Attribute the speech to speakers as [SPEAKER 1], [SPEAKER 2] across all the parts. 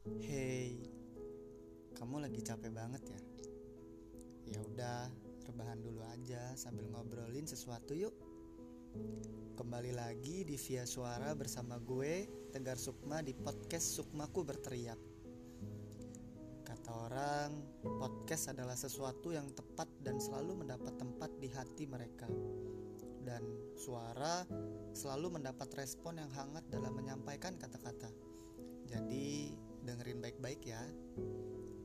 [SPEAKER 1] Hey, kamu lagi capek banget ya? Ya udah, rebahan dulu aja sambil ngobrolin sesuatu yuk. Kembali lagi di Via Suara bersama gue, Tegar Sukma di podcast Sukmaku Berteriak. Kata orang, podcast adalah sesuatu yang tepat dan selalu mendapat tempat di hati mereka. Dan suara selalu mendapat respon yang hangat dalam menyampaikan kata-kata. Jadi baik-baik ya.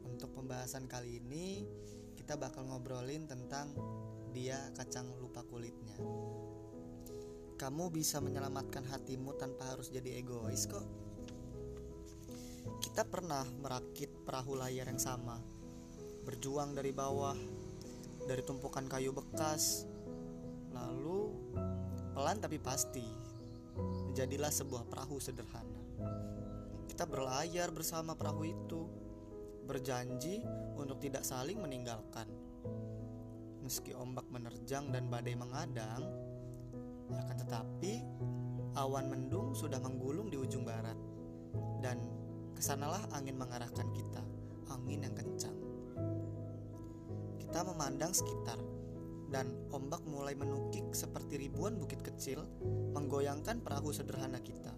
[SPEAKER 1] Untuk pembahasan kali ini kita bakal ngobrolin tentang dia kacang lupa kulitnya. Kamu bisa menyelamatkan hatimu tanpa harus jadi egois kok. Kita pernah merakit perahu layar yang sama, berjuang dari bawah, dari tumpukan kayu bekas, lalu pelan tapi pasti, jadilah sebuah perahu sederhana. Kita berlayar bersama perahu itu, berjanji untuk tidak saling meninggalkan. Meski ombak menerjang dan badai mengadang, akan tetapi awan mendung sudah menggulung di ujung barat, dan ke sanalah angin mengarahkan kita, angin yang kencang. Kita memandang sekitar, dan ombak mulai menukik seperti ribuan bukit kecil menggoyangkan perahu sederhana kita.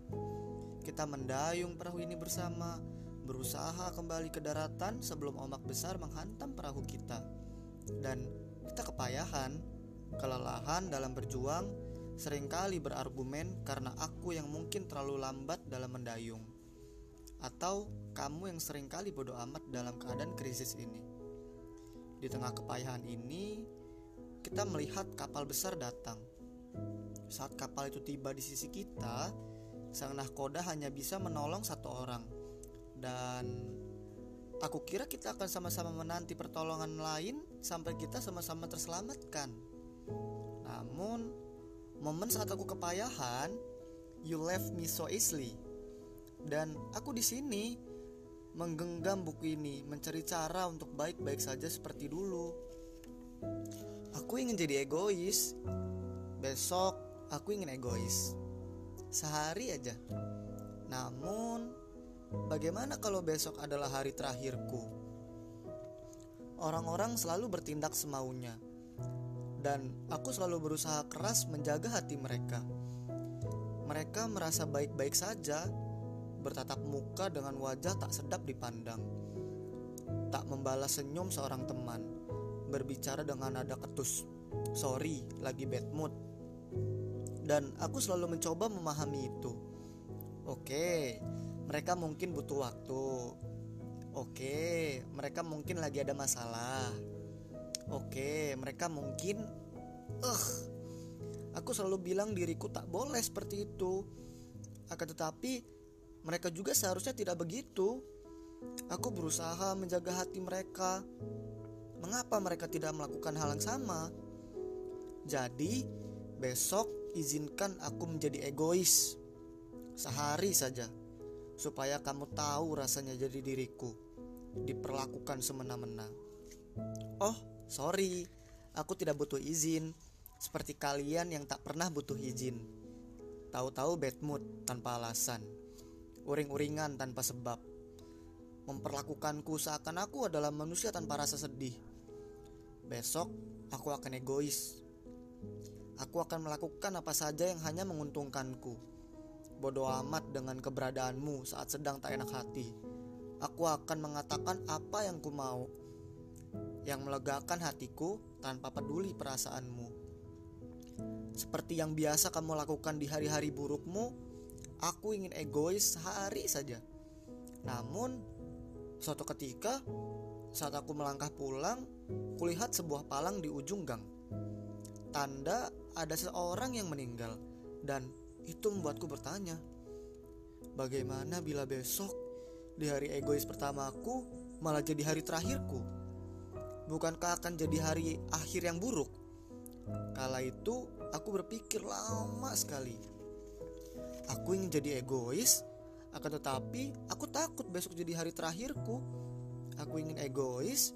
[SPEAKER 1] Kita mendayung perahu ini bersama, berusaha kembali ke daratan sebelum ombak besar menghantam perahu kita. Dan kita kepayahan, kelelahan dalam berjuang, sering kali berargumen karena aku yang mungkin terlalu lambat dalam mendayung. Atau kamu yang sering kali bodoh amat dalam keadaan krisis ini. Di tengah kepayahan ini, kita melihat kapal besar datang. Saat kapal itu tiba di sisi kita, sang nahkoda hanya bisa menolong satu orang dan aku kira kita akan sama-sama menanti pertolongan lain sampai kita sama-sama terselamatkan. Namun, momen saat aku kepayahan, you left me so easily. Dan aku di sini menggenggam buku ini, mencari cara untuk baik-baik saja seperti dulu. Aku ingin jadi egois. Besok aku ingin egois sehari aja. Namun, bagaimana kalau besok adalah hari terakhirku? Orang-orang selalu bertindak semaunya, dan aku selalu berusaha keras menjaga hati mereka. Mereka merasa baik-baik saja, bertatap muka dengan wajah tak sedap dipandang, tak membalas senyum seorang teman, berbicara dengan nada ketus. Sorry, lagi bad mood dan aku selalu mencoba memahami itu. Oke, mereka mungkin butuh waktu. Oke, mereka mungkin lagi ada masalah. Oke, mereka mungkin eh aku selalu bilang diriku tak boleh seperti itu. Akan tetapi mereka juga seharusnya tidak begitu. Aku berusaha menjaga hati mereka. Mengapa mereka tidak melakukan hal yang sama? Jadi, besok izinkan aku menjadi egois. Sehari saja supaya kamu tahu rasanya jadi diriku. Diperlakukan semena-mena. Oh, sorry, aku tidak butuh izin. Seperti kalian yang tak pernah butuh izin. Tahu-tahu bad mood tanpa alasan, uring-uringan tanpa sebab, memperlakukanku seakan aku adalah manusia tanpa rasa sedih. Besok aku akan egois Aku akan melakukan apa saja yang hanya menguntungkanku. Bodoh amat dengan keberadaanmu saat sedang tak enak hati. Aku akan mengatakan apa yang ku mau, yang melegakan hatiku tanpa peduli perasaanmu. Seperti yang biasa kamu lakukan di hari-hari burukmu, aku ingin egois sehari saja. Namun, suatu ketika saat aku melangkah pulang, kulihat sebuah palang di ujung gang. Tanda ada seorang yang meninggal dan itu membuatku bertanya, bagaimana bila besok di hari egois pertamaku malah jadi hari terakhirku? Bukankah akan jadi hari akhir yang buruk? Kala itu aku berpikir lama sekali. Aku ingin jadi egois, akan tetapi aku takut besok jadi hari terakhirku. Aku ingin egois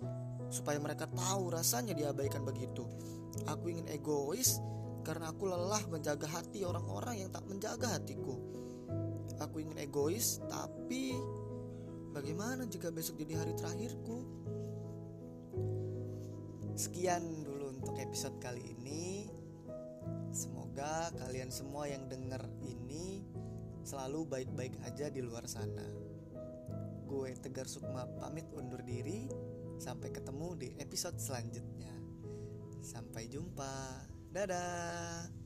[SPEAKER 1] supaya mereka tahu rasanya diabaikan begitu. Aku ingin egois karena aku lelah menjaga hati orang-orang yang tak menjaga hatiku. Aku ingin egois, tapi bagaimana? Jika besok jadi hari terakhirku? Sekian dulu untuk episode kali ini. Semoga kalian semua yang denger ini selalu baik-baik aja di luar sana. Gue Tegar Sukma pamit undur diri. Sampai ketemu di episode selanjutnya. Sampai jumpa. Dadah.